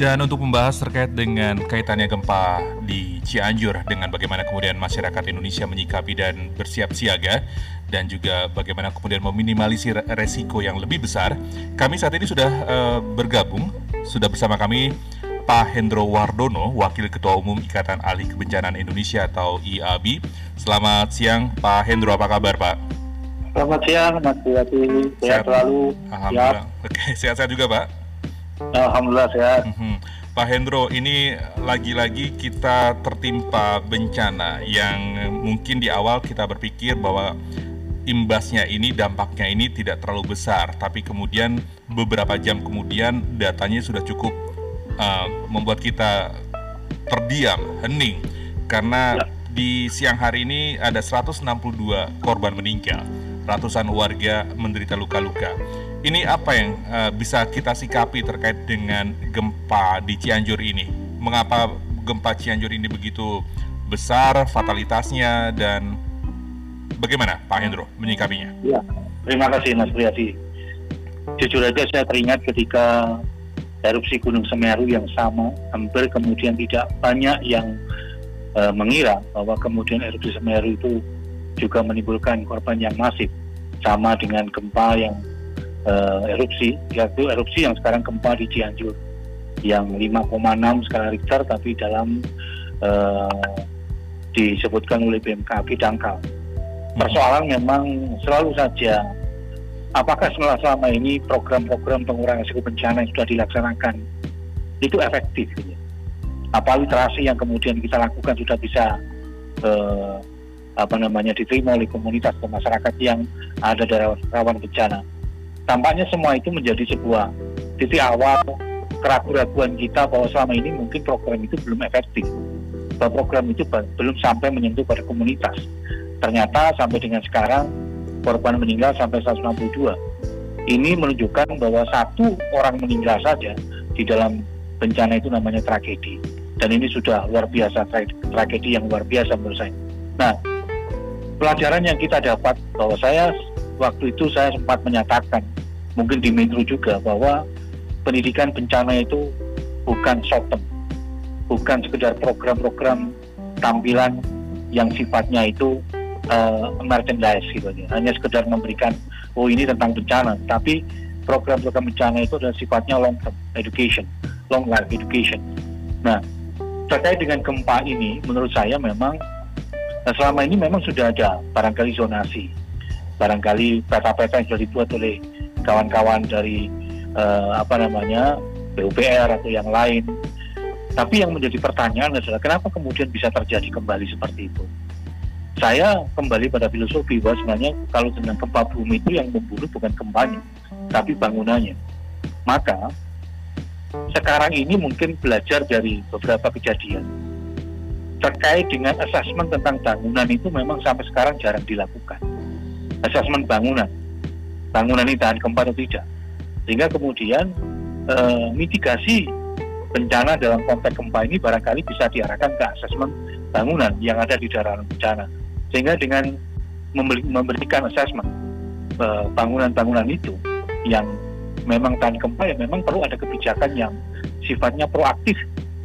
Dan untuk membahas terkait dengan kaitannya gempa di Cianjur dengan bagaimana kemudian masyarakat Indonesia menyikapi dan bersiap siaga dan juga bagaimana kemudian meminimalisir resiko yang lebih besar, kami saat ini sudah uh, bergabung, sudah bersama kami Pak Hendro Wardono, Wakil Ketua Umum Ikatan Ahli Kebencanaan Indonesia atau IABI. Selamat siang Pak Hendro, apa kabar Pak? Selamat siang Mas Buyati, sehat selalu. Alhamdulillah. Oke, sehat-sehat juga Pak? Alhamdulillah sehat. Mm-hmm. Pak Hendro, ini lagi-lagi kita tertimpa bencana yang mungkin di awal kita berpikir bahwa imbasnya ini, dampaknya ini tidak terlalu besar, tapi kemudian beberapa jam kemudian datanya sudah cukup uh, membuat kita terdiam, hening, karena ya. di siang hari ini ada 162 korban meninggal, ratusan warga menderita luka-luka. Ini apa yang uh, bisa kita sikapi terkait dengan gempa di Cianjur ini? Mengapa gempa Cianjur ini begitu besar fatalitasnya dan bagaimana Pak Hendro menyikapinya? Ya, terima kasih Mas Priyadi. Jujur aja saya teringat ketika erupsi Gunung Semeru yang sama, hampir kemudian tidak banyak yang uh, mengira bahwa kemudian erupsi Semeru itu juga menimbulkan korban yang masif, sama dengan gempa yang uh, erupsi yaitu erupsi yang sekarang gempa di Cianjur yang 5,6 skala Richter tapi dalam uh, disebutkan oleh BMKG dangkal. Persoalan memang selalu saja apakah selama ini program-program pengurangan risiko bencana yang sudah dilaksanakan itu efektif gitu. Apa literasi yang kemudian kita lakukan sudah bisa uh, apa namanya diterima oleh komunitas dan masyarakat yang ada daerah rawan bencana tampaknya semua itu menjadi sebuah titik awal keraguan-keraguan kita bahwa selama ini mungkin program itu belum efektif. Bahwa program itu belum sampai menyentuh pada komunitas. Ternyata sampai dengan sekarang korban meninggal sampai 162 ini menunjukkan bahwa satu orang meninggal saja di dalam bencana itu namanya tragedi. Dan ini sudah luar biasa tragedi yang luar biasa menurut saya. Nah pelajaran yang kita dapat bahwa saya waktu itu saya sempat menyatakan mungkin di Metro juga bahwa pendidikan bencana itu bukan short term, bukan sekedar program-program tampilan yang sifatnya itu uh, merchandise gitu ya. hanya sekedar memberikan oh ini tentang bencana, tapi program-program bencana itu adalah sifatnya long term education, long life education. Nah, terkait dengan gempa ini, menurut saya memang nah selama ini memang sudah ada barangkali zonasi, barangkali peta-peta yang sudah dibuat oleh kawan-kawan dari uh, apa namanya PUPR atau yang lain. Tapi yang menjadi pertanyaan adalah kenapa kemudian bisa terjadi kembali seperti itu? Saya kembali pada filosofi bahwa sebenarnya kalau dengan gempa bumi itu yang membunuh bukan gempanya, tapi bangunannya. Maka sekarang ini mungkin belajar dari beberapa kejadian terkait dengan asesmen tentang bangunan itu memang sampai sekarang jarang dilakukan. Asesmen bangunan bangunan ini tahan gempa atau tidak. Sehingga kemudian e, mitigasi bencana dalam konteks gempa ini barangkali bisa diarahkan ke asesmen bangunan yang ada di daerah bencana. Sehingga dengan memberikan asesmen eh, bangunan-bangunan itu yang memang tahan gempa ya memang perlu ada kebijakan yang sifatnya proaktif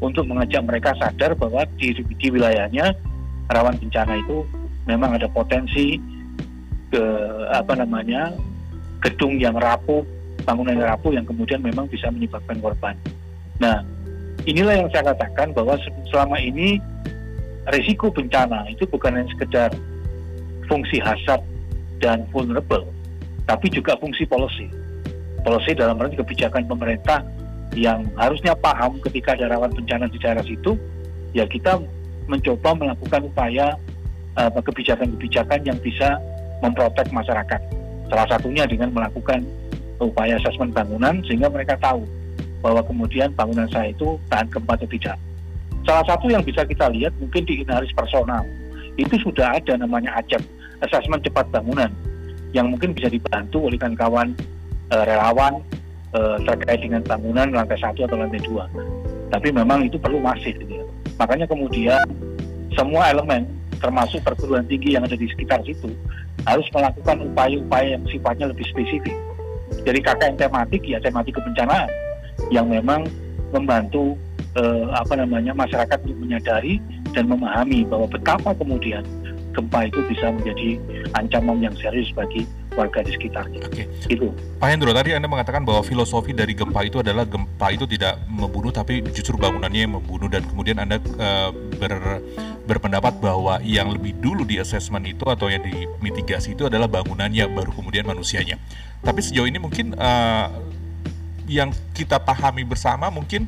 untuk mengajak mereka sadar bahwa di, di wilayahnya rawan bencana itu memang ada potensi ke apa namanya gedung yang rapuh, bangunan yang rapuh yang kemudian memang bisa menyebabkan korban. Nah, inilah yang saya katakan bahwa selama ini risiko bencana itu bukan hanya sekedar fungsi hasad dan vulnerable, tapi juga fungsi policy. Policy dalam arti kebijakan pemerintah yang harusnya paham ketika ada rawan bencana di daerah situ, ya kita mencoba melakukan upaya uh, kebijakan-kebijakan yang bisa memprotek masyarakat. Salah satunya dengan melakukan upaya asesmen bangunan sehingga mereka tahu bahwa kemudian bangunan saya itu tahan gempa atau tidak. Salah satu yang bisa kita lihat mungkin di inaris personal itu sudah ada namanya ACEP, asesmen cepat bangunan yang mungkin bisa dibantu oleh kawan-kawan e, relawan e, terkait dengan bangunan lantai satu atau lantai dua. Tapi memang itu perlu masif. Gitu ya. Makanya kemudian semua elemen termasuk perguruan tinggi yang ada di sekitar situ harus melakukan upaya-upaya yang sifatnya lebih spesifik. Jadi KKN tematik ya tematik kebencanaan yang memang membantu uh, apa namanya masyarakat untuk menyadari dan memahami bahwa betapa kemudian gempa itu bisa menjadi ancaman yang serius bagi warga di sekitarnya. Oke. Itu. Pak Hendro, tadi Anda mengatakan bahwa filosofi dari gempa itu adalah gempa itu tidak membunuh tapi justru bangunannya yang membunuh dan kemudian Anda uh, ber, berpendapat bahwa yang lebih dulu di assessment itu atau yang dimitigasi itu adalah bangunannya baru kemudian manusianya. Tapi sejauh ini mungkin uh, yang kita pahami bersama mungkin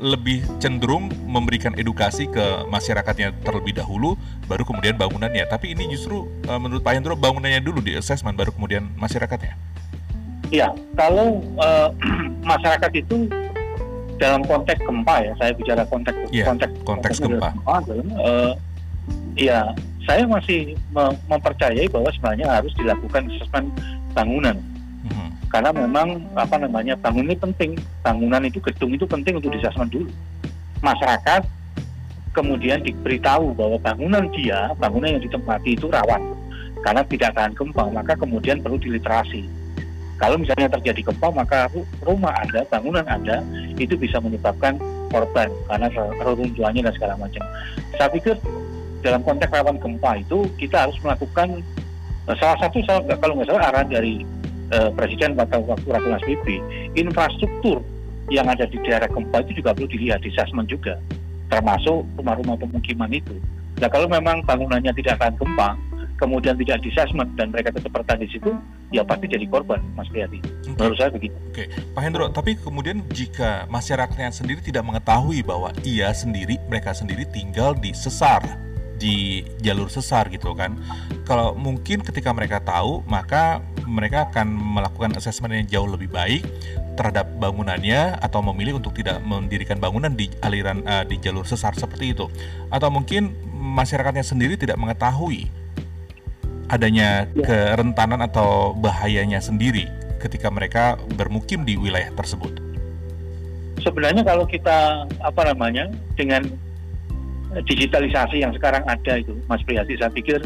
lebih cenderung memberikan edukasi ke masyarakatnya terlebih dahulu, baru kemudian bangunannya. Tapi ini justru uh, menurut Pak Hendro bangunannya dulu di assessment, baru kemudian masyarakatnya. Iya, kalau uh, masyarakat itu dalam konteks gempa ya, saya bicara konteks ya, konteks konteks gempa. gempa uh, ya, saya masih mempercayai bahwa sebenarnya harus dilakukan assessment bangunan. Karena memang apa namanya bangunan ini penting. Bangunan itu gedung itu penting untuk disasman dulu. Masyarakat kemudian diberitahu bahwa bangunan dia bangunan yang ditempati itu rawan. Karena tidak tahan gempa maka kemudian perlu diliterasi kalau misalnya terjadi gempa maka rumah anda bangunan anda itu bisa menyebabkan korban karena reruntuhannya dan segala macam saya pikir dalam konteks rawan gempa itu kita harus melakukan salah satu kalau nggak salah arahan dari eh, Presiden pada waktu Rakernas PB, infrastruktur yang ada di daerah gempa itu juga perlu dilihat di assessment juga, termasuk rumah-rumah pemukiman itu. Nah kalau memang bangunannya tidak akan gempa, kemudian tidak di assessment dan mereka tetap bertahan di situ, ya pasti jadi korban, Mas Priyadi. Okay. Menurut saya begitu. Oke, okay. Pak Hendro, tapi kemudian jika masyarakatnya sendiri tidak mengetahui bahwa ia sendiri, mereka sendiri tinggal di sesar, di jalur sesar gitu kan. Kalau mungkin ketika mereka tahu, maka mereka akan melakukan asesmen yang jauh lebih baik terhadap bangunannya atau memilih untuk tidak mendirikan bangunan di aliran uh, di jalur sesar seperti itu. Atau mungkin masyarakatnya sendiri tidak mengetahui adanya ya. kerentanan atau bahayanya sendiri ketika mereka bermukim di wilayah tersebut. Sebenarnya kalau kita apa namanya dengan digitalisasi yang sekarang ada itu Mas Priyati saya pikir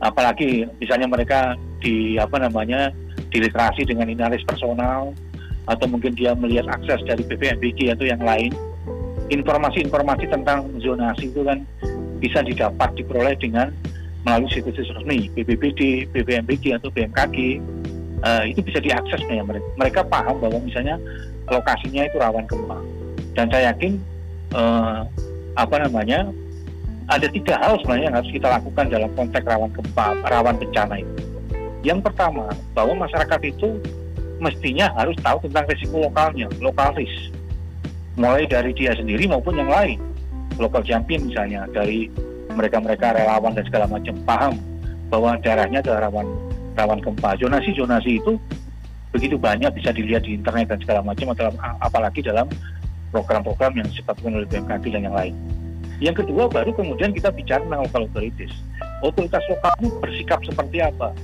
apalagi misalnya mereka di apa namanya diliterasi dengan inalis personal atau mungkin dia melihat akses dari BPMBG atau yang lain informasi-informasi tentang zonasi itu kan bisa didapat diperoleh dengan melalui situs resmi BPBD, BPMBG atau BMKG uh, eh, itu bisa diakses ya mereka. Mereka paham bahwa misalnya lokasinya itu rawan gempa dan saya yakin uh, apa namanya ada tiga hal sebenarnya yang harus kita lakukan dalam konteks rawan gempa, rawan bencana itu. Yang pertama, bahwa masyarakat itu mestinya harus tahu tentang risiko lokalnya, lokal risk. Mulai dari dia sendiri maupun yang lain. Lokal champion misalnya, dari mereka-mereka relawan dan segala macam paham bahwa daerahnya adalah rawan rawan gempa. Zonasi-zonasi itu begitu banyak bisa dilihat di internet dan segala macam, apalagi dalam program-program yang disebutkan oleh BMKG dan yang lain. Yang kedua baru kemudian kita bicara tentang local authorities. Otoritas lokal itu bersikap seperti apa?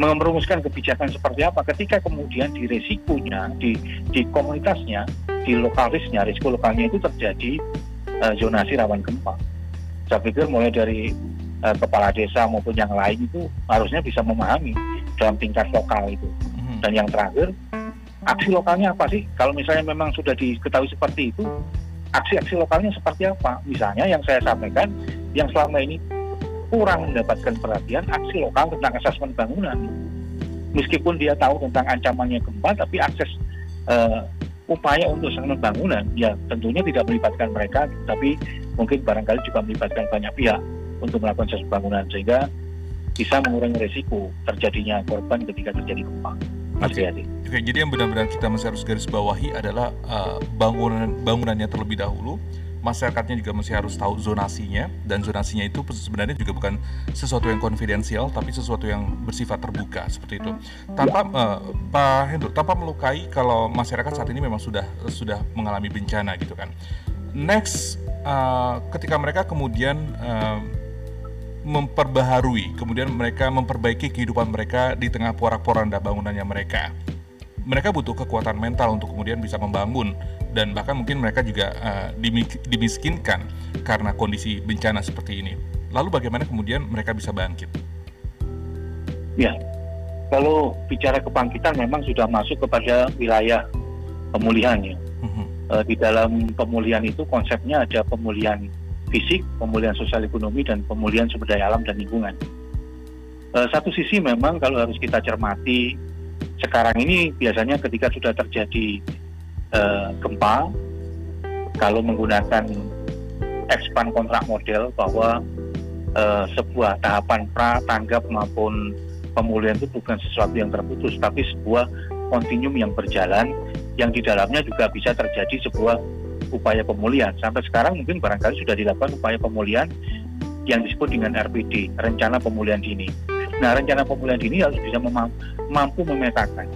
Merumuskan kebijakan seperti apa ketika kemudian di resikonya, di, di komunitasnya, di lokalisnya, risiko lokalnya itu terjadi uh, zonasi rawan gempa. Saya pikir mulai dari uh, kepala desa maupun yang lain itu harusnya bisa memahami dalam tingkat lokal itu. Hmm. Dan yang terakhir aksi lokalnya apa sih? Kalau misalnya memang sudah diketahui seperti itu, aksi-aksi lokalnya seperti apa? Misalnya yang saya sampaikan, yang selama ini kurang mendapatkan perhatian, aksi lokal tentang asesmen bangunan. Meskipun dia tahu tentang ancamannya gempa, tapi akses uh, upaya untuk asesmen bangunan, ya tentunya tidak melibatkan mereka, tapi mungkin barangkali juga melibatkan banyak pihak untuk melakukan asesmen bangunan, sehingga bisa mengurangi resiko terjadinya korban ketika terjadi gempa. Mas Oke, okay, jadi yang benar-benar kita masih harus garis bawahi adalah uh, bangunan bangunannya terlebih dahulu, masyarakatnya juga masih harus tahu zonasinya dan zonasinya itu sebenarnya juga bukan sesuatu yang konfidensial tapi sesuatu yang bersifat terbuka seperti itu. Tanpa uh, Pak Hendro tanpa melukai kalau masyarakat saat ini memang sudah sudah mengalami bencana gitu kan. Next uh, ketika mereka kemudian uh, memperbaharui, kemudian mereka memperbaiki kehidupan mereka di tengah porak-poranda bangunannya mereka. Mereka butuh kekuatan mental untuk kemudian bisa membangun dan bahkan mungkin mereka juga uh, dimiskinkan karena kondisi bencana seperti ini. Lalu bagaimana kemudian mereka bisa bangkit? Ya, kalau bicara kebangkitan memang sudah masuk kepada wilayah pemulihan ya. Uh, di dalam pemulihan itu konsepnya ada pemulihan fisik, pemulihan sosial ekonomi dan pemulihan sumber daya alam dan lingkungan. Uh, satu sisi memang kalau harus kita cermati sekarang ini biasanya ketika sudah terjadi uh, gempa, kalau menggunakan expand kontrak model bahwa uh, sebuah tahapan pra tanggap maupun pemulihan itu bukan sesuatu yang terputus, tapi sebuah kontinum yang berjalan yang di dalamnya juga bisa terjadi sebuah upaya pemulihan. Sampai sekarang mungkin barangkali sudah dilakukan upaya pemulihan yang disebut dengan RPD, Rencana Pemulihan Dini. Nah, rencana pemulihan dini harus bisa mampu memetakan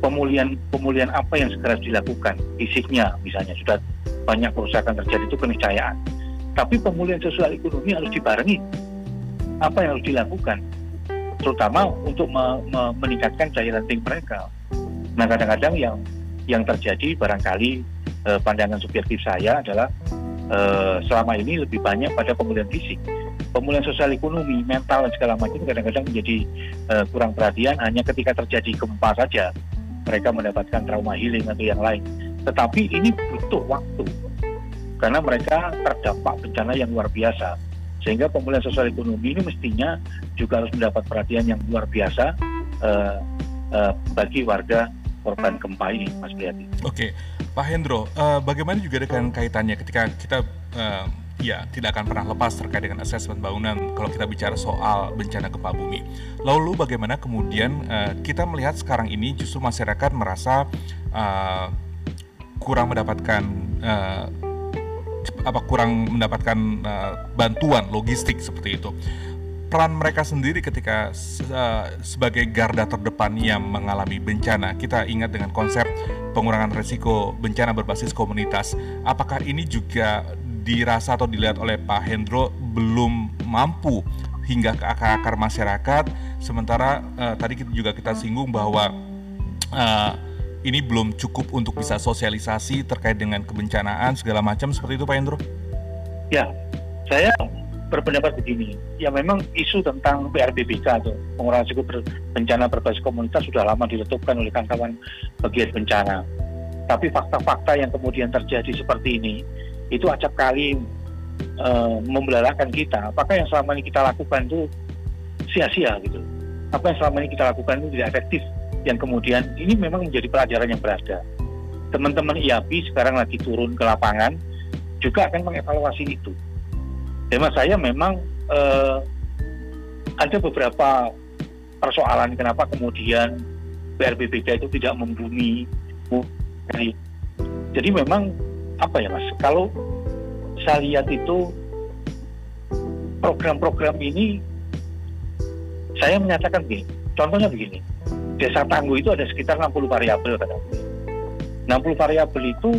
pemulihan pemulihan apa yang segera dilakukan, fisiknya misalnya sudah banyak kerusakan terjadi itu keniscayaan. Tapi pemulihan sosial ekonomi harus dibarengi apa yang harus dilakukan, terutama untuk me me meningkatkan daya renting mereka. Nah kadang-kadang yang yang terjadi barangkali eh, pandangan subjektif saya adalah eh, selama ini lebih banyak pada pemulihan fisik. Pemulihan sosial ekonomi, mental dan segala macam kadang-kadang menjadi eh, kurang perhatian hanya ketika terjadi gempa saja mereka mendapatkan trauma healing atau yang lain. Tetapi ini butuh waktu karena mereka terdampak bencana yang luar biasa. Sehingga pemulihan sosial ekonomi ini mestinya juga harus mendapat perhatian yang luar biasa uh, uh, bagi warga korban gempa ini, Mas Priyati. Oke, Pak Hendro, uh, bagaimana juga dengan kaitannya ketika kita uh, ya tidak akan pernah lepas terkait dengan asesmen bangunan kalau kita bicara soal bencana gempa bumi. Lalu bagaimana kemudian uh, kita melihat sekarang ini justru masyarakat merasa uh, kurang mendapatkan uh, apa kurang mendapatkan uh, bantuan logistik seperti itu peran mereka sendiri ketika uh, sebagai garda terdepan yang mengalami bencana. Kita ingat dengan konsep pengurangan resiko bencana berbasis komunitas. Apakah ini juga dirasa atau dilihat oleh Pak Hendro belum mampu hingga ke akar-akar masyarakat? Sementara uh, tadi kita juga kita singgung bahwa uh, ini belum cukup untuk bisa sosialisasi terkait dengan kebencanaan segala macam seperti itu Pak Hendro? Ya, saya berpendapat begini, ya memang isu tentang PRBBK atau pengurangan risiko bencana berbasis komunitas sudah lama diletupkan oleh kawan-kawan bagian bencana. Tapi fakta-fakta yang kemudian terjadi seperti ini itu acap kali e, membelalakan kita. Apakah yang selama ini kita lakukan itu sia-sia gitu? Apa yang selama ini kita lakukan itu tidak efektif? Yang kemudian ini memang menjadi pelajaran yang berharga. Teman-teman IAPI sekarang lagi turun ke lapangan juga akan mengevaluasi itu tema saya memang uh, ada beberapa persoalan kenapa kemudian PRBBK itu tidak membumi. Jadi memang apa ya mas? Kalau saya lihat itu program-program ini saya menyatakan begini. Contohnya begini, desa tangguh itu ada sekitar 60 variabel kadang. 60 variabel itu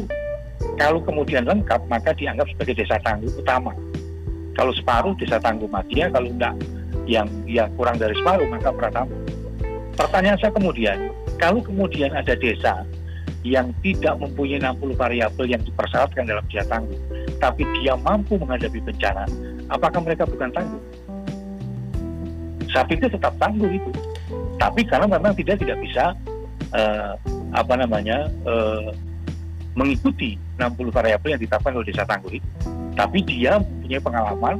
kalau kemudian lengkap maka dianggap sebagai desa tangguh utama. Kalau separuh desa tangguh Madia, kalau enggak yang ya kurang dari separuh maka Pratama. Pertanyaan saya kemudian, kalau kemudian ada desa yang tidak mempunyai 60 variabel yang dipersyaratkan dalam desa tangguh, tapi dia mampu menghadapi bencana, apakah mereka bukan tangguh? Saya pikir tetap tangguh itu. Tapi karena memang tidak tidak bisa uh, apa namanya uh, mengikuti 60 variabel yang ditetapkan oleh desa tangguh itu tapi dia punya pengalaman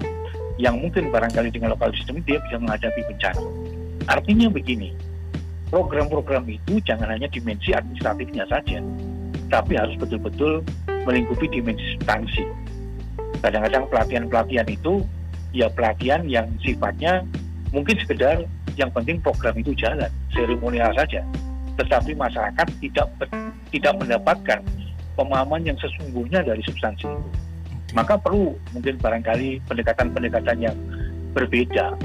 yang mungkin barangkali dengan lokal sistem dia bisa menghadapi bencana. Artinya begini, program-program itu jangan hanya dimensi administratifnya saja, tapi harus betul-betul melingkupi dimensi substansi. Kadang-kadang pelatihan-pelatihan itu ya pelatihan yang sifatnya mungkin sekedar yang penting program itu jalan, seremonial saja. Tetapi masyarakat tidak tidak mendapatkan pemahaman yang sesungguhnya dari substansi itu maka perlu mungkin barangkali pendekatan-pendekatan yang berbeda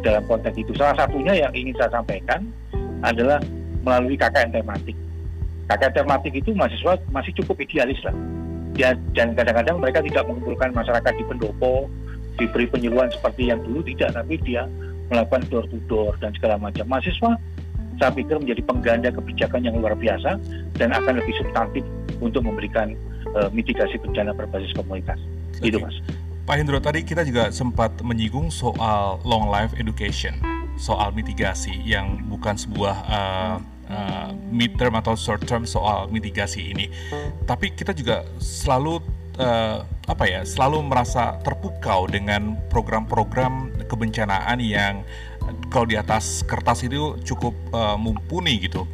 dalam konteks itu. Salah satunya yang ingin saya sampaikan adalah melalui KKN tematik. KKN tematik itu mahasiswa masih cukup idealis lah. Ya, dan kadang-kadang mereka tidak mengumpulkan masyarakat di pendopo, diberi penyuluhan seperti yang dulu tidak, tapi dia melakukan door to door dan segala macam. Mahasiswa saya pikir menjadi pengganda kebijakan yang luar biasa dan akan lebih substantif untuk memberikan uh, mitigasi bencana berbasis komunitas. Okay. Itu mas. Pak Hendro tadi kita juga sempat menyinggung soal long life education, soal mitigasi yang bukan sebuah uh, uh, midterm atau short term soal mitigasi ini. Tapi kita juga selalu uh, apa ya, selalu merasa terpukau dengan program-program kebencanaan yang kalau di atas kertas itu cukup uh, mumpuni gitu.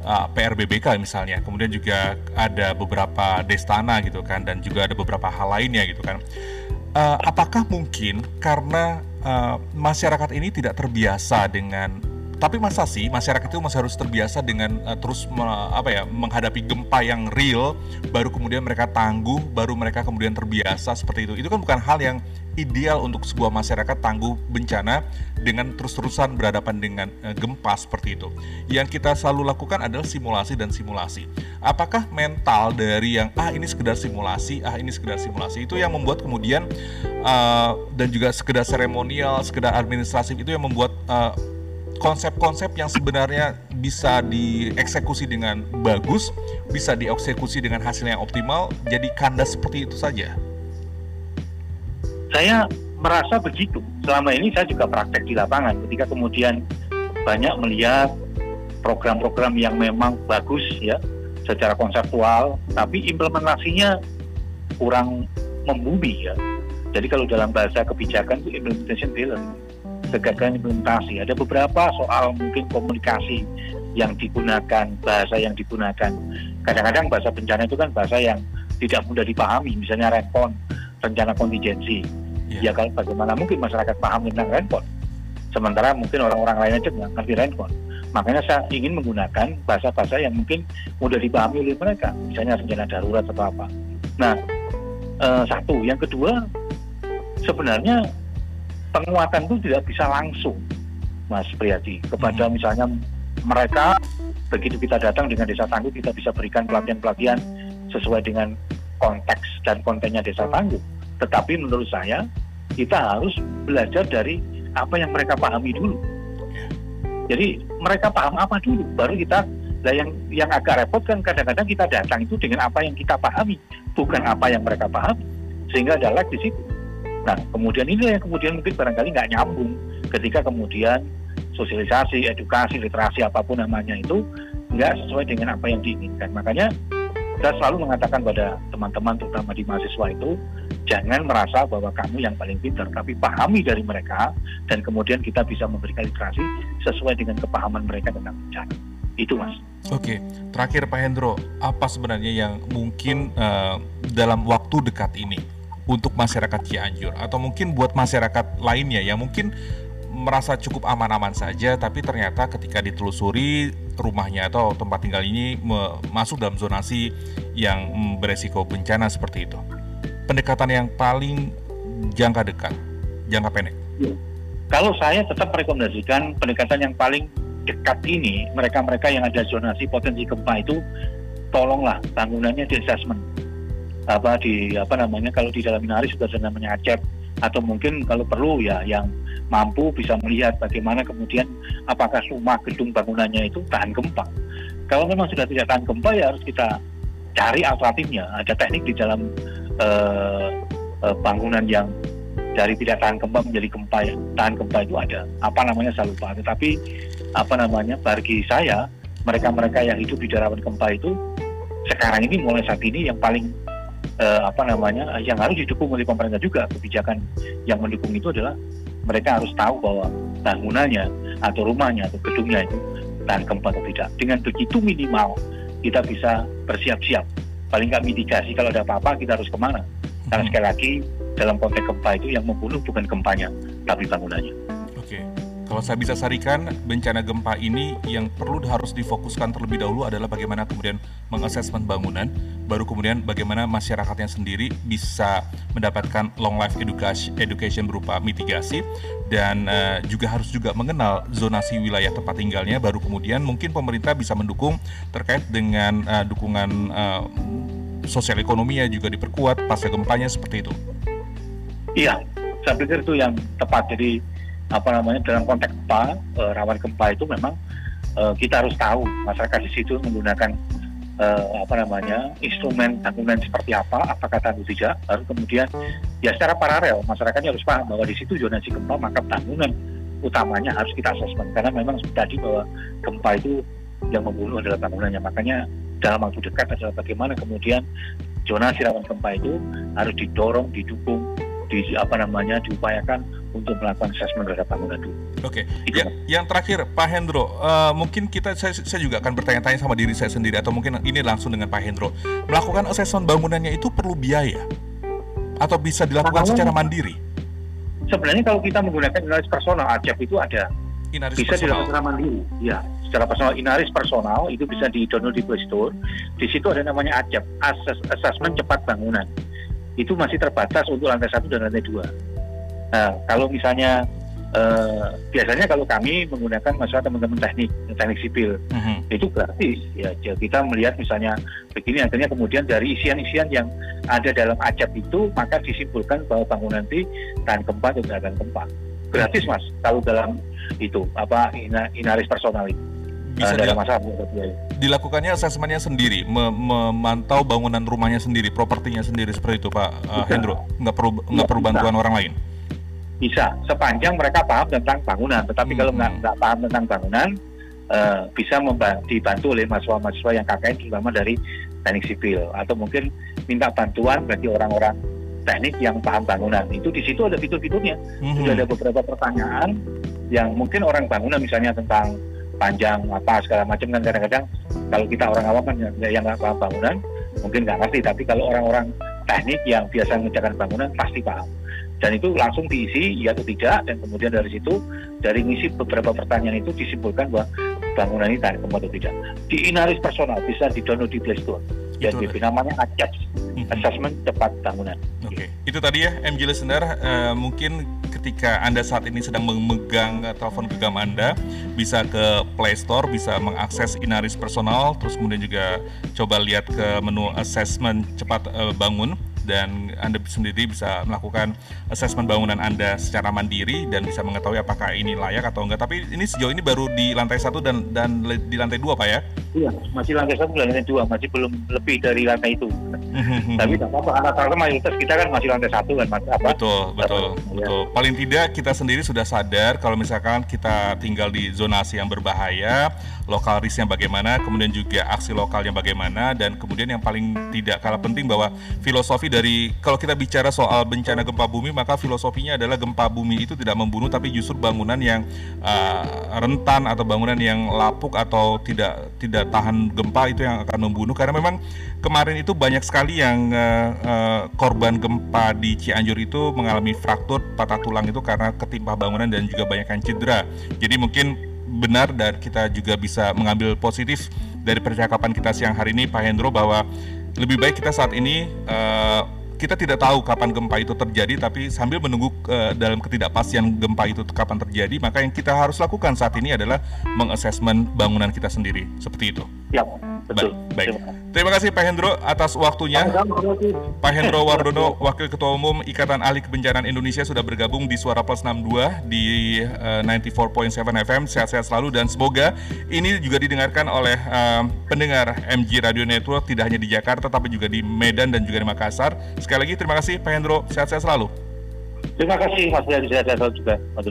Uh, PRBBK misalnya, kemudian juga ada beberapa destana gitu kan, dan juga ada beberapa hal lainnya gitu kan. Uh, apakah mungkin karena uh, masyarakat ini tidak terbiasa dengan tapi masa sih masyarakat itu masih harus terbiasa dengan uh, terus me, apa ya menghadapi gempa yang real baru kemudian mereka tangguh baru mereka kemudian terbiasa seperti itu. Itu kan bukan hal yang ideal untuk sebuah masyarakat tangguh bencana dengan terus-terusan berhadapan dengan uh, gempa seperti itu. Yang kita selalu lakukan adalah simulasi dan simulasi. Apakah mental dari yang ah ini sekedar simulasi ah ini sekedar simulasi itu yang membuat kemudian uh, dan juga sekedar seremonial sekedar administratif itu yang membuat uh, konsep-konsep yang sebenarnya bisa dieksekusi dengan bagus, bisa dieksekusi dengan hasil yang optimal, jadi kandas seperti itu saja? Saya merasa begitu. Selama ini saya juga praktek di lapangan. Ketika kemudian banyak melihat program-program yang memang bagus ya secara konseptual, tapi implementasinya kurang membumi ya. Jadi kalau dalam bahasa kebijakan itu implementation failure kegagalan implementasi. Ada beberapa soal mungkin komunikasi yang digunakan, bahasa yang digunakan. Kadang-kadang bahasa bencana itu kan bahasa yang tidak mudah dipahami, misalnya respon, rencana kontingensi. Yeah. Ya kalau bagaimana mungkin masyarakat paham tentang respon. Sementara mungkin orang-orang lain aja nggak ngerti respon. Makanya saya ingin menggunakan bahasa-bahasa yang mungkin mudah dipahami oleh mereka, misalnya rencana darurat atau apa. Nah, eh, satu, yang kedua sebenarnya penguatan itu tidak bisa langsung, Mas Priyadi, kepada hmm. misalnya mereka begitu kita datang dengan desa tangguh kita bisa berikan pelatihan-pelatihan sesuai dengan konteks dan kontennya desa tangguh. Tetapi menurut saya kita harus belajar dari apa yang mereka pahami dulu. Jadi mereka paham apa dulu, baru kita Nah yang yang agak repot kan kadang-kadang kita datang itu dengan apa yang kita pahami, bukan apa yang mereka pahami, sehingga ada lag di situ. Nah, kemudian ini yang kemudian mungkin barangkali nggak nyambung ketika kemudian sosialisasi, edukasi, literasi apa pun namanya itu nggak sesuai dengan apa yang diinginkan. Makanya kita selalu mengatakan pada teman-teman terutama di mahasiswa itu jangan merasa bahwa kamu yang paling pintar, tapi pahami dari mereka dan kemudian kita bisa memberikan literasi sesuai dengan kepahaman mereka tentang bencana. Itu mas. Oke, terakhir Pak Hendro, apa sebenarnya yang mungkin uh, dalam waktu dekat ini untuk masyarakat Cianjur atau mungkin buat masyarakat lainnya yang mungkin merasa cukup aman-aman saja tapi ternyata ketika ditelusuri rumahnya atau tempat tinggal ini masuk dalam zonasi yang beresiko bencana seperti itu. Pendekatan yang paling jangka dekat, jangka pendek. Ya. Kalau saya tetap merekomendasikan pendekatan yang paling dekat ini mereka-mereka yang ada zonasi potensi gempa itu tolonglah bangunannya di assessment apa di apa namanya kalau di dalam minari sudah ada namanya acep atau mungkin kalau perlu ya yang mampu bisa melihat bagaimana kemudian apakah rumah gedung bangunannya itu tahan gempa. Kalau memang sudah tidak tahan gempa ya harus kita cari alternatifnya. Ada teknik di dalam uh, uh, bangunan yang dari tidak tahan gempa menjadi gempa ya. Tahan gempa itu ada. Apa namanya saya lupa. Tetapi apa namanya bagi saya mereka-mereka yang hidup di daerah gempa itu sekarang ini mulai saat ini yang paling eh, apa namanya yang harus didukung oleh pemerintah juga kebijakan yang mendukung itu adalah mereka harus tahu bahwa bangunannya atau rumahnya atau gedungnya itu tahan gempa atau tidak. Dengan begitu minimal kita bisa bersiap-siap. Paling nggak mitigasi kalau ada apa-apa kita harus ke mana. Karena sekali lagi dalam konteks gempa itu yang membunuh bukan gempanya tapi bangunannya. Kalau saya bisa sarikan, bencana gempa ini yang perlu harus difokuskan terlebih dahulu adalah bagaimana kemudian mengasesmen bangunan, baru kemudian bagaimana masyarakatnya sendiri bisa mendapatkan long life education, education berupa mitigasi, dan uh, juga harus juga mengenal zonasi wilayah tempat tinggalnya, baru kemudian mungkin pemerintah bisa mendukung terkait dengan uh, dukungan uh, sosial ekonominya juga diperkuat pasca gempanya seperti itu. Iya, saya pikir itu yang tepat. Jadi apa namanya dalam konteks gempa e, rawan gempa itu memang e, kita harus tahu masyarakat di situ menggunakan e, apa namanya instrumen bangunan seperti apa apakah tangguh tidak baru kemudian ya secara paralel masyarakatnya harus paham bahwa di situ zonasi gempa maka bangunan utamanya harus kita asesmen karena memang tadi bahwa gempa itu yang membunuh adalah bangunannya. Makanya dalam waktu dekat adalah bagaimana kemudian zonasi rawan gempa itu harus didorong, didukung, di apa namanya diupayakan untuk melakukan asesmen terhadap bangunan dulu. Oke. Okay. Ya, yang terakhir Pak Hendro, uh, mungkin kita saya, saya juga akan bertanya-tanya sama diri saya sendiri atau mungkin ini langsung dengan Pak Hendro. Melakukan asesmen bangunannya itu perlu biaya atau bisa dilakukan secara mandiri? Sebenarnya kalau kita menggunakan analis personal, AJAP itu ada Inaris bisa personal. dilakukan secara mandiri. Ya, secara personal. Inaris personal itu bisa di download di Play Store. Di situ ada namanya AJAP, Assessment Cepat Bangunan. Itu masih terbatas untuk lantai satu dan lantai dua. Nah, kalau misalnya eh, biasanya kalau kami menggunakan masalah teman-teman teknik teknik sipil uh-huh. itu gratis. Ya kita melihat misalnya begini akhirnya kemudian dari isian-isian yang ada dalam ajab itu maka disimpulkan bahwa bangunan nanti tahan gempa atau tidak tahan gempa. Gratis mas kalau dalam itu apa inaris personal itu. Bisa uh, masalah dilakukannya asesmennya sendiri memantau bangunan rumahnya sendiri propertinya sendiri seperti itu Pak uh, Hendro? Nggak perlu nggak perlu bantuan orang lain bisa. Sepanjang mereka paham tentang bangunan tetapi hmm. kalau nggak nggak paham tentang bangunan uh, bisa dibantu oleh mahasiswa-mahasiswa yang KKN terutama dari teknik sipil. Atau mungkin minta bantuan bagi orang-orang teknik yang paham bangunan. Itu di situ ada fitur-fiturnya. Hmm. sudah ada beberapa pertanyaan yang mungkin orang bangunan misalnya tentang panjang apa segala macam kan kadang-kadang kalau kita orang awam kan yang nggak paham bangunan mungkin nggak ngerti. Tapi kalau orang-orang teknik yang biasa mengerjakan bangunan pasti paham dan itu langsung diisi ya atau tidak dan kemudian dari situ dari misi beberapa pertanyaan itu disimpulkan bahwa bangunan ini gempa atau tidak di inaris personal bisa di download di Play Store dan itu namanya ACAPS mm-hmm. Assessment Cepat Bangunan. Oke, okay. itu tadi ya MG Listener uh, mungkin ketika Anda saat ini sedang memegang telepon genggam Anda bisa ke Play Store bisa mengakses Inaris Personal terus kemudian juga coba lihat ke menu Assessment Cepat uh, Bangun dan Anda sendiri bisa melakukan asesmen bangunan Anda secara mandiri dan bisa mengetahui apakah ini layak atau enggak. Tapi ini sejauh ini baru di lantai satu dan dan di lantai dua, Pak ya? Iya, masih lantai satu dan lantai dua, masih belum lebih dari lantai itu. Tapi tidak apa-apa, rata-rata mayoritas kita kan masih lantai satu kan, mas. Apa? Betul, betul, apa, betul. Ya. Paling tidak kita sendiri sudah sadar kalau misalkan kita tinggal di zonasi yang berbahaya, lokal risknya bagaimana, kemudian juga aksi lokalnya bagaimana, dan kemudian yang paling tidak kalah penting bahwa filosofi dari kalau kita bicara soal bencana gempa bumi maka filosofinya adalah gempa bumi itu tidak membunuh tapi justru bangunan yang uh, rentan atau bangunan yang lapuk atau tidak tidak tahan gempa itu yang akan membunuh. Karena memang kemarin itu banyak sekali yang uh, uh, korban gempa di Cianjur itu mengalami fraktur patah tulang itu karena ketimpa bangunan dan juga banyak yang cedera. Jadi mungkin benar dan kita juga bisa mengambil positif dari percakapan kita siang hari ini Pak Hendro bahwa lebih baik kita saat ini uh, kita tidak tahu kapan gempa itu terjadi, tapi sambil menunggu uh, dalam ketidakpastian gempa itu kapan terjadi, maka yang kita harus lakukan saat ini adalah mengasesmen bangunan kita sendiri. Seperti itu. Ya, betul. Baik. baik. Terima kasih Pak Hendro atas waktunya. Pak Hendro Wardono, Wakil Ketua Umum Ikatan Ahli Kebencanaan Indonesia sudah bergabung di Suara Plus 62 di uh, eh, 94.7 FM. Sehat-sehat selalu dan semoga ini juga didengarkan oleh uh, pendengar MG Radio Network tidak hanya di Jakarta tapi juga di Medan dan juga di Makassar. Sekali lagi terima kasih Pak Hendro, sehat-sehat selalu. Terima kasih Mas Yadi, sehat-sehat selalu juga. Mas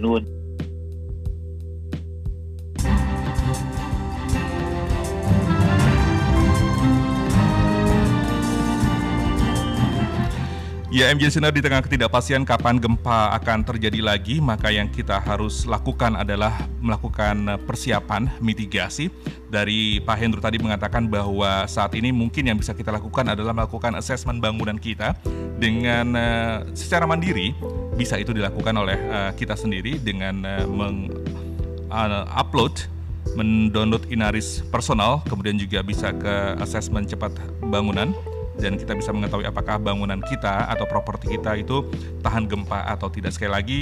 Ya, MJ Sinar di tengah ketidakpastian kapan gempa akan terjadi lagi, maka yang kita harus lakukan adalah melakukan persiapan mitigasi. Dari Pak Hendro tadi mengatakan bahwa saat ini mungkin yang bisa kita lakukan adalah melakukan asesmen bangunan kita dengan uh, secara mandiri. Bisa itu dilakukan oleh uh, kita sendiri dengan uh, meng-upload uh, mendownload Inaris personal, kemudian juga bisa ke asesmen cepat bangunan dan kita bisa mengetahui apakah bangunan kita atau properti kita itu tahan gempa atau tidak. Sekali lagi,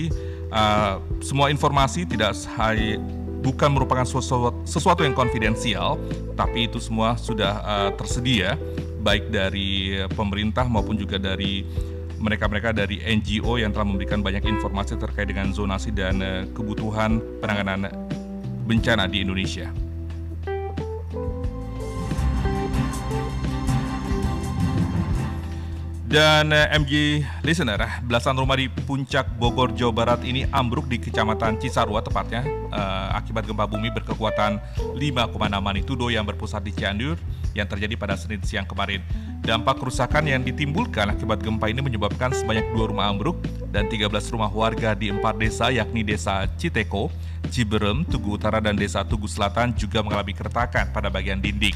uh, semua informasi tidak bukan merupakan sesuatu, sesuatu yang konfidensial, tapi itu semua sudah uh, tersedia baik dari pemerintah maupun juga dari mereka-mereka dari NGO yang telah memberikan banyak informasi terkait dengan zonasi dan uh, kebutuhan penanganan bencana di Indonesia. Dan eh, MG listener, belasan rumah di puncak Bogor, Jawa Barat ini ambruk di Kecamatan Cisarua tepatnya uh, akibat gempa bumi berkekuatan 5,6 magnitudo yang berpusat di Cianjur yang terjadi pada Senin siang kemarin. Dampak kerusakan yang ditimbulkan akibat gempa ini menyebabkan sebanyak dua rumah ambruk dan 13 rumah warga di empat desa yakni Desa Citeko, Ciberem, Tugu Utara, dan Desa Tugu Selatan juga mengalami keretakan pada bagian dinding.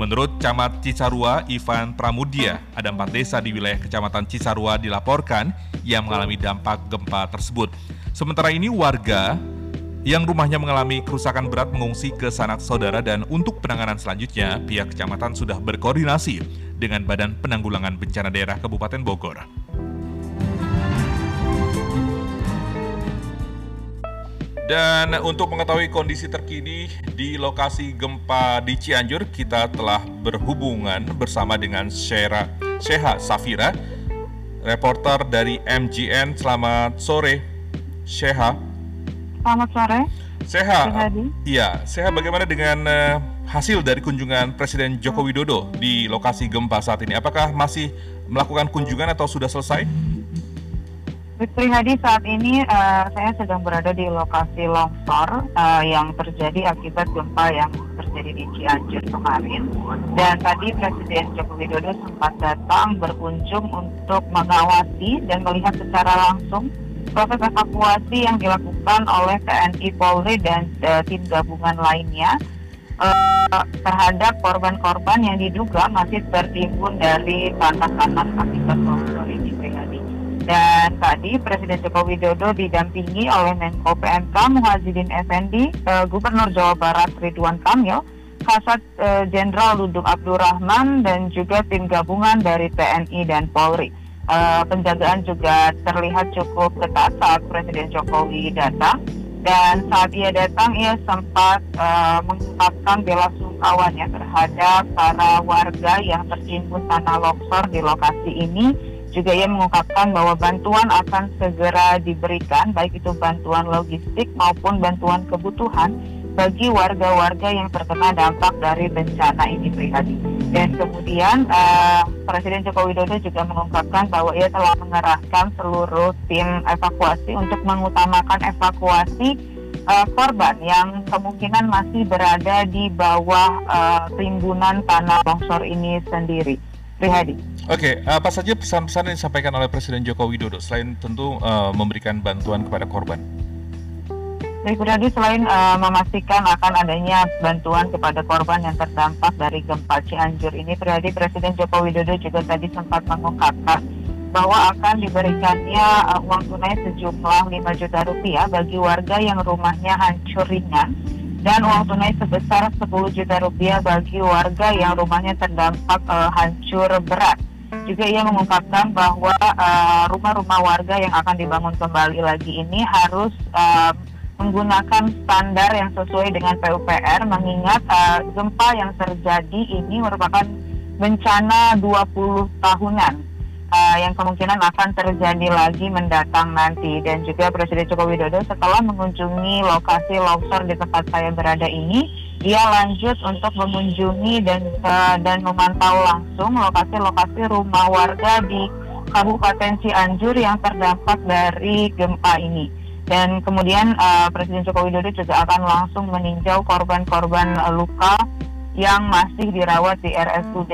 Menurut Camat Cisarua, Ivan Pramudia, ada empat desa di wilayah Kecamatan Cisarua dilaporkan yang mengalami dampak gempa tersebut. Sementara ini warga yang rumahnya mengalami kerusakan berat mengungsi ke sanak saudara dan untuk penanganan selanjutnya pihak kecamatan sudah berkoordinasi dengan Badan Penanggulangan Bencana Daerah Kabupaten Bogor. Dan untuk mengetahui kondisi terkini di lokasi gempa di Cianjur, kita telah berhubungan bersama dengan Syera, Sheha Safira, reporter dari MGN. Selamat sore, Sheha. Selamat sore. Seha, iya, Seha bagaimana dengan uh, hasil dari kunjungan Presiden Joko Widodo di lokasi gempa saat ini? Apakah masih melakukan kunjungan atau sudah selesai? Prihadi saat ini uh, saya sedang berada di lokasi longsor uh, yang terjadi akibat gempa yang terjadi di Cianjur kemarin. Dan tadi Presiden Joko Widodo sempat datang berkunjung untuk mengawasi dan melihat secara langsung proses evakuasi yang dilakukan oleh TNI Polri dan uh, tim gabungan lainnya uh, terhadap korban-korban yang diduga masih tertimbun dari tanah-tanah akibat longsor ini dan tadi Presiden Joko Widodo didampingi oleh Menko PMK Muhajidin Effendi, uh, Gubernur Jawa Barat Ridwan Kamil, Kasat eh, Jenderal uh, Dudung Abdurrahman dan juga tim gabungan dari TNI dan Polri. Uh, penjagaan juga terlihat cukup ketat saat Presiden Jokowi datang dan saat ia datang ia sempat uh, mengungkapkan bela sungkawanya terhadap para warga yang tertimbun tanah longsor di lokasi ini juga ia mengungkapkan bahwa bantuan akan segera diberikan, baik itu bantuan logistik maupun bantuan kebutuhan bagi warga-warga yang terkena dampak dari bencana ini pribadi. Dan kemudian uh, Presiden Joko Widodo juga mengungkapkan bahwa ia telah mengerahkan seluruh tim evakuasi untuk mengutamakan evakuasi uh, korban yang kemungkinan masih berada di bawah uh, timbunan tanah longsor ini sendiri. Prihadi. Oke, okay, apa saja pesan-pesan yang disampaikan oleh Presiden Joko Widodo selain tentu uh, memberikan bantuan kepada korban? Baik, Prihadi selain uh, memastikan akan adanya bantuan kepada korban yang terdampak dari gempa Cianjur ini, Prihadi Presiden Joko Widodo juga tadi sempat mengungkapkan bahwa akan diberikannya uh, uang tunai sejumlah 5 juta rupiah bagi warga yang rumahnya hancur ringan dan uang tunai sebesar 10 juta rupiah bagi warga yang rumahnya terdampak uh, hancur berat. Juga ia mengungkapkan bahwa uh, rumah-rumah warga yang akan dibangun kembali lagi ini harus uh, menggunakan standar yang sesuai dengan PUPR mengingat uh, gempa yang terjadi ini merupakan bencana 20 tahunan uh, yang kemungkinan akan terjadi lagi mendatang nanti dan juga Presiden Joko Widodo setelah mengunjungi lokasi longsor di tempat saya berada ini dia lanjut untuk mengunjungi dan uh, dan memantau langsung lokasi-lokasi rumah warga di Kabupaten Cianjur yang terdampak dari gempa ini. Dan kemudian uh, Presiden Joko Widodo juga akan langsung meninjau korban-korban luka yang masih dirawat di RSUD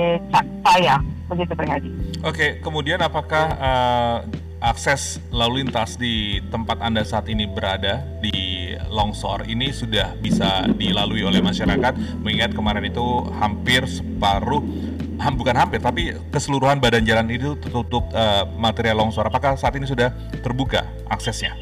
Saya. Begitu Prihadi. Oke, kemudian apakah uh, akses lalu lintas di tempat Anda saat ini berada di longsor ini sudah bisa dilalui oleh masyarakat mengingat kemarin itu hampir separuh bukan hampir tapi keseluruhan badan jalan itu tertutup uh, material longsor. Apakah saat ini sudah terbuka aksesnya?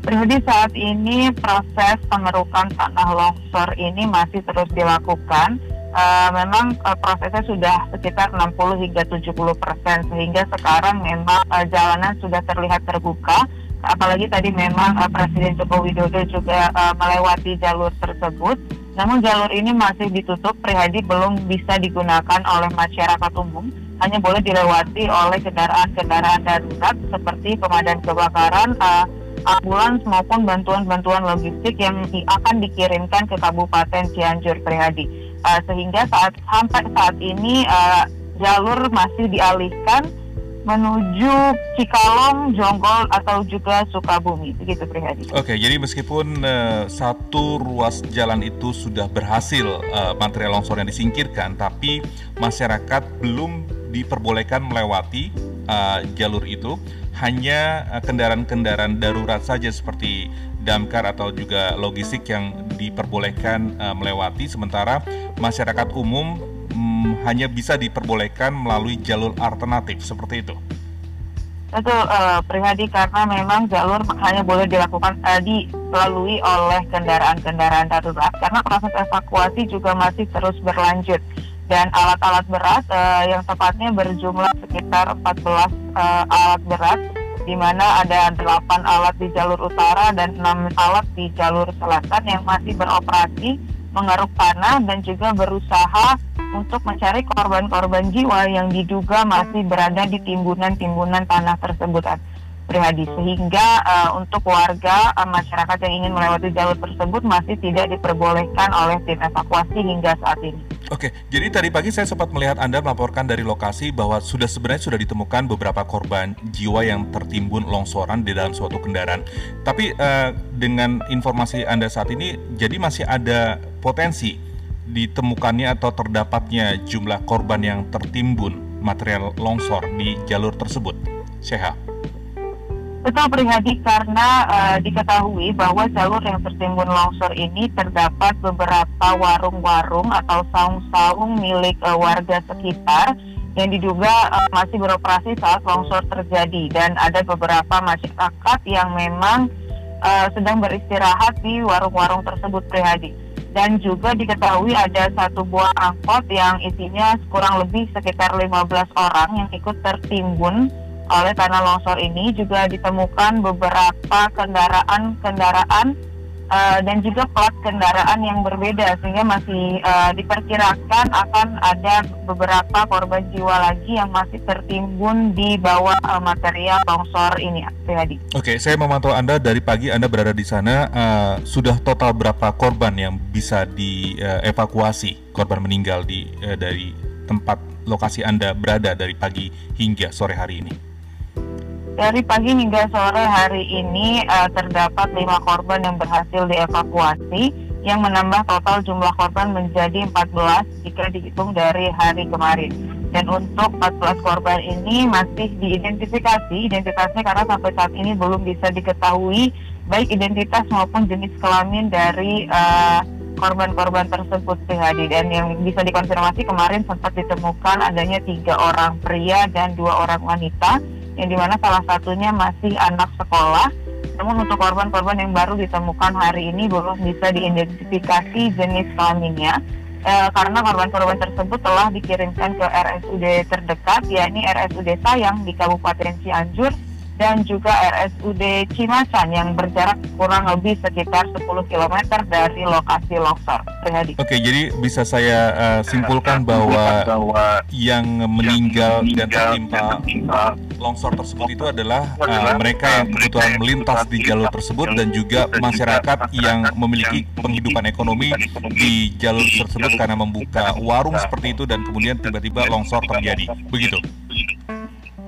Pribadi saat ini proses pengerukan tanah longsor ini masih terus dilakukan uh, memang uh, prosesnya sudah sekitar 60 hingga 70 persen sehingga sekarang memang uh, jalanan sudah terlihat terbuka. Apalagi tadi memang uh, Presiden Joko Widodo juga uh, melewati jalur tersebut. Namun jalur ini masih ditutup prihadi belum bisa digunakan oleh masyarakat umum. Hanya boleh dilewati oleh kendaraan-kendaraan darurat seperti pemadam kebakaran uh, ambulans maupun bantuan-bantuan logistik yang akan dikirimkan ke Kabupaten Cianjur Prihadi uh, sehingga saat sampai saat ini uh, jalur masih dialihkan menuju Cikalong, Jonggol atau juga Sukabumi. Begitu Prihadi. Oke, jadi meskipun uh, satu ruas jalan itu sudah berhasil uh, material longsor yang disingkirkan, tapi masyarakat belum diperbolehkan melewati uh, jalur itu. Hanya kendaraan-kendaraan darurat saja seperti damkar atau juga logistik yang diperbolehkan uh, melewati, sementara masyarakat umum hmm, hanya bisa diperbolehkan melalui jalur alternatif. Seperti itu. Betul, uh, pribadi karena memang jalur hanya boleh dilakukan uh, dilalui oleh kendaraan-kendaraan darurat. Karena proses evakuasi juga masih terus berlanjut. Dan alat-alat berat uh, yang tepatnya berjumlah sekitar 14 uh, alat berat di mana ada 8 alat di jalur utara dan 6 alat di jalur selatan yang masih beroperasi mengeruk tanah dan juga berusaha untuk mencari korban-korban jiwa yang diduga masih berada di timbunan-timbunan tanah tersebut. Prihadi sehingga uh, untuk warga uh, masyarakat yang ingin melewati jalur tersebut masih tidak diperbolehkan oleh tim evakuasi hingga saat ini. Oke, jadi tadi pagi saya sempat melihat Anda melaporkan dari lokasi bahwa sudah sebenarnya sudah ditemukan beberapa korban jiwa yang tertimbun longsoran di dalam suatu kendaraan. Tapi uh, dengan informasi Anda saat ini, jadi masih ada potensi ditemukannya atau terdapatnya jumlah korban yang tertimbun material longsor di jalur tersebut? Syekha. Betul Prihadi karena uh, diketahui bahwa jalur yang tertimbun longsor ini terdapat beberapa warung-warung atau saung-saung milik uh, warga sekitar yang diduga uh, masih beroperasi saat longsor terjadi. Dan ada beberapa masyarakat yang memang uh, sedang beristirahat di warung-warung tersebut Prihadi. Dan juga diketahui ada satu buah angkot yang isinya kurang lebih sekitar 15 orang yang ikut tertimbun oleh tanah longsor ini juga ditemukan beberapa kendaraan-kendaraan uh, dan juga plat kendaraan yang berbeda sehingga masih uh, diperkirakan akan ada beberapa korban jiwa lagi yang masih tertimbun di bawah uh, material longsor ini. Oke, saya memantau Anda dari pagi Anda berada di sana uh, sudah total berapa korban yang bisa dievakuasi uh, korban meninggal di uh, dari tempat lokasi Anda berada dari pagi hingga sore hari ini. Dari pagi hingga sore hari ini uh, terdapat lima korban yang berhasil dievakuasi yang menambah total jumlah korban menjadi 14 jika dihitung dari hari kemarin. Dan untuk 14 korban ini masih diidentifikasi, identitasnya karena sampai saat ini belum bisa diketahui baik identitas maupun jenis kelamin dari uh, korban-korban tersebut PHD dan yang bisa dikonfirmasi kemarin sempat ditemukan adanya tiga orang pria dan dua orang wanita yang di mana salah satunya masih anak sekolah. Namun untuk korban-korban yang baru ditemukan hari ini belum bisa diidentifikasi jenis kelaminnya e, karena korban-korban tersebut telah dikirimkan ke RSUD terdekat yakni RSUD Sayang di Kabupaten Cianjur dan juga RSUD Cimacan yang berjarak kurang lebih sekitar 10 km dari lokasi longsor. Oke, jadi bisa saya uh, simpulkan bahwa yang meninggal dan tertimpa longsor tersebut itu adalah uh, mereka yang kebetulan melintas di jalur tersebut dan juga masyarakat yang memiliki penghidupan ekonomi di jalur tersebut karena membuka warung seperti itu dan kemudian tiba-tiba longsor terjadi. Begitu.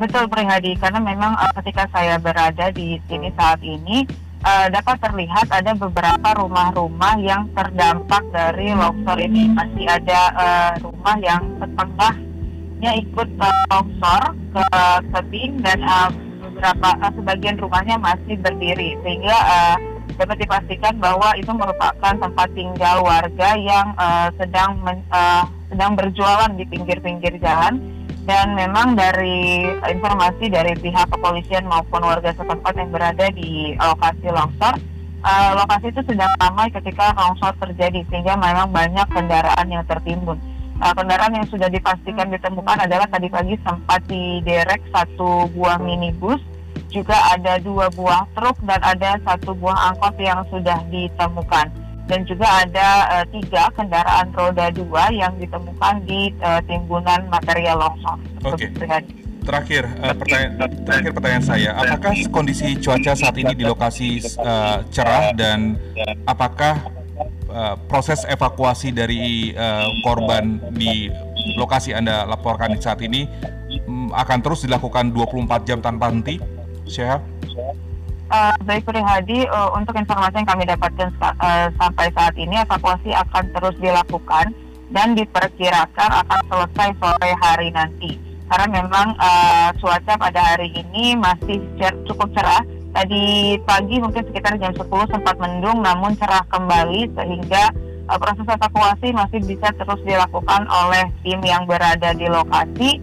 Betul Prihadi, karena memang uh, ketika saya berada di sini saat ini uh, dapat terlihat ada beberapa rumah-rumah yang terdampak dari longsor ini. Masih ada uh, rumah yang setengahnya ikut uh, longsor ke tebing dan uh, beberapa uh, sebagian rumahnya masih berdiri. Sehingga uh, dapat dipastikan bahwa itu merupakan tempat tinggal warga yang uh, sedang men, uh, sedang berjualan di pinggir-pinggir jalan dan memang dari informasi dari pihak kepolisian maupun warga setempat yang berada di lokasi longsor, uh, lokasi itu sedang ramai ketika longsor terjadi sehingga memang banyak kendaraan yang tertimbun. Uh, kendaraan yang sudah dipastikan ditemukan adalah tadi pagi sempat diderek satu buah minibus, juga ada dua buah truk dan ada satu buah angkot yang sudah ditemukan dan juga ada uh, tiga kendaraan roda dua yang ditemukan di uh, timbunan material longsor. Oke. Okay. Terakhir, uh, pertanyaan, terakhir pertanyaan saya, apakah kondisi cuaca saat ini di lokasi uh, cerah dan apakah uh, proses evakuasi dari uh, korban di lokasi Anda laporkan saat ini mm, akan terus dilakukan 24 jam tanpa henti? Syekh? Uh, baik Hadi, uh, untuk informasi yang kami dapatkan uh, sampai saat ini evakuasi akan terus dilakukan dan diperkirakan akan selesai sore hari nanti. Karena memang uh, cuaca pada hari ini masih cer cukup cerah. Tadi pagi mungkin sekitar jam 10 sempat mendung namun cerah kembali sehingga uh, proses evakuasi masih bisa terus dilakukan oleh tim yang berada di lokasi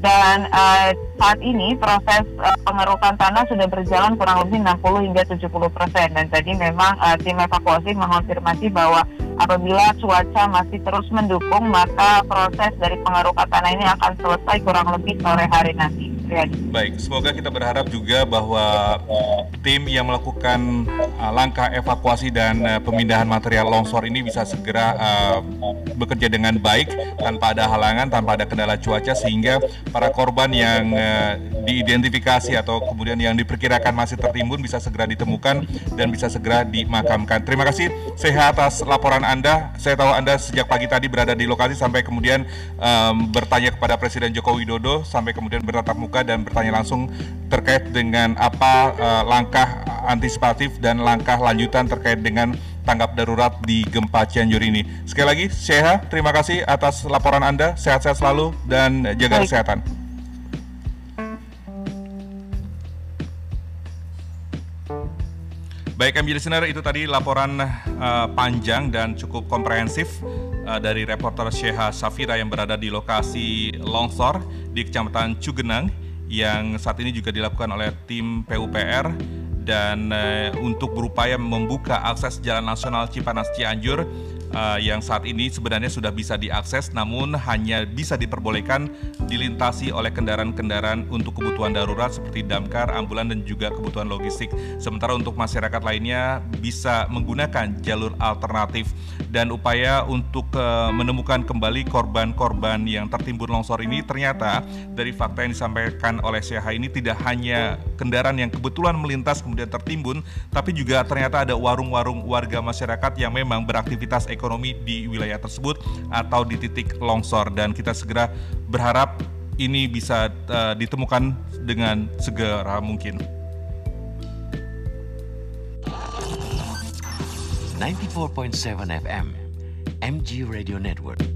dan uh, saat ini proses uh, pengerukan tanah sudah berjalan kurang lebih 60 hingga 70 persen dan tadi memang uh, tim evakuasi mengonfirmasi bahwa apabila cuaca masih terus mendukung maka proses dari pengerukan tanah ini akan selesai kurang lebih sore hari nanti. Baik, semoga kita berharap juga bahwa tim yang melakukan uh, langkah evakuasi dan uh, pemindahan material longsor ini bisa segera uh, bekerja dengan baik tanpa ada halangan, tanpa ada kendala cuaca sehingga para korban yang uh, diidentifikasi atau kemudian yang diperkirakan masih tertimbun bisa segera ditemukan dan bisa segera dimakamkan. Terima kasih sehat atas laporan Anda. Saya tahu Anda sejak pagi tadi berada di lokasi sampai kemudian um, bertanya kepada Presiden Joko Widodo sampai kemudian bertatap muka terbuka dan bertanya langsung terkait dengan apa uh, langkah antisipatif dan langkah lanjutan terkait dengan tanggap darurat di gempa Cianjur ini. Sekali lagi, Syekha, terima kasih atas laporan Anda. Sehat-sehat selalu dan jaga Baik. kesehatan. Baik, MJ listener, itu tadi laporan uh, panjang dan cukup komprehensif uh, dari reporter Syekha Safira yang berada di lokasi longsor di Kecamatan Cugenang yang saat ini juga dilakukan oleh tim PUPR dan uh, untuk berupaya membuka akses Jalan Nasional Cipanas Cianjur uh, yang saat ini sebenarnya sudah bisa diakses namun hanya bisa diperbolehkan dilintasi oleh kendaraan-kendaraan untuk kebutuhan darurat seperti damkar, ambulan dan juga kebutuhan logistik. Sementara untuk masyarakat lainnya bisa menggunakan jalur alternatif dan upaya untuk uh, menemukan kembali korban-korban yang tertimbun longsor ini ternyata dari fakta yang disampaikan oleh Syah ini tidak hanya kendaraan yang kebetulan melintas kemudian tertimbun tapi juga ternyata ada warung-warung warga masyarakat yang memang beraktivitas ekonomi di wilayah tersebut atau di titik longsor dan kita segera berharap ini bisa uh, ditemukan dengan segera mungkin. 94.7 FM MG Radio Network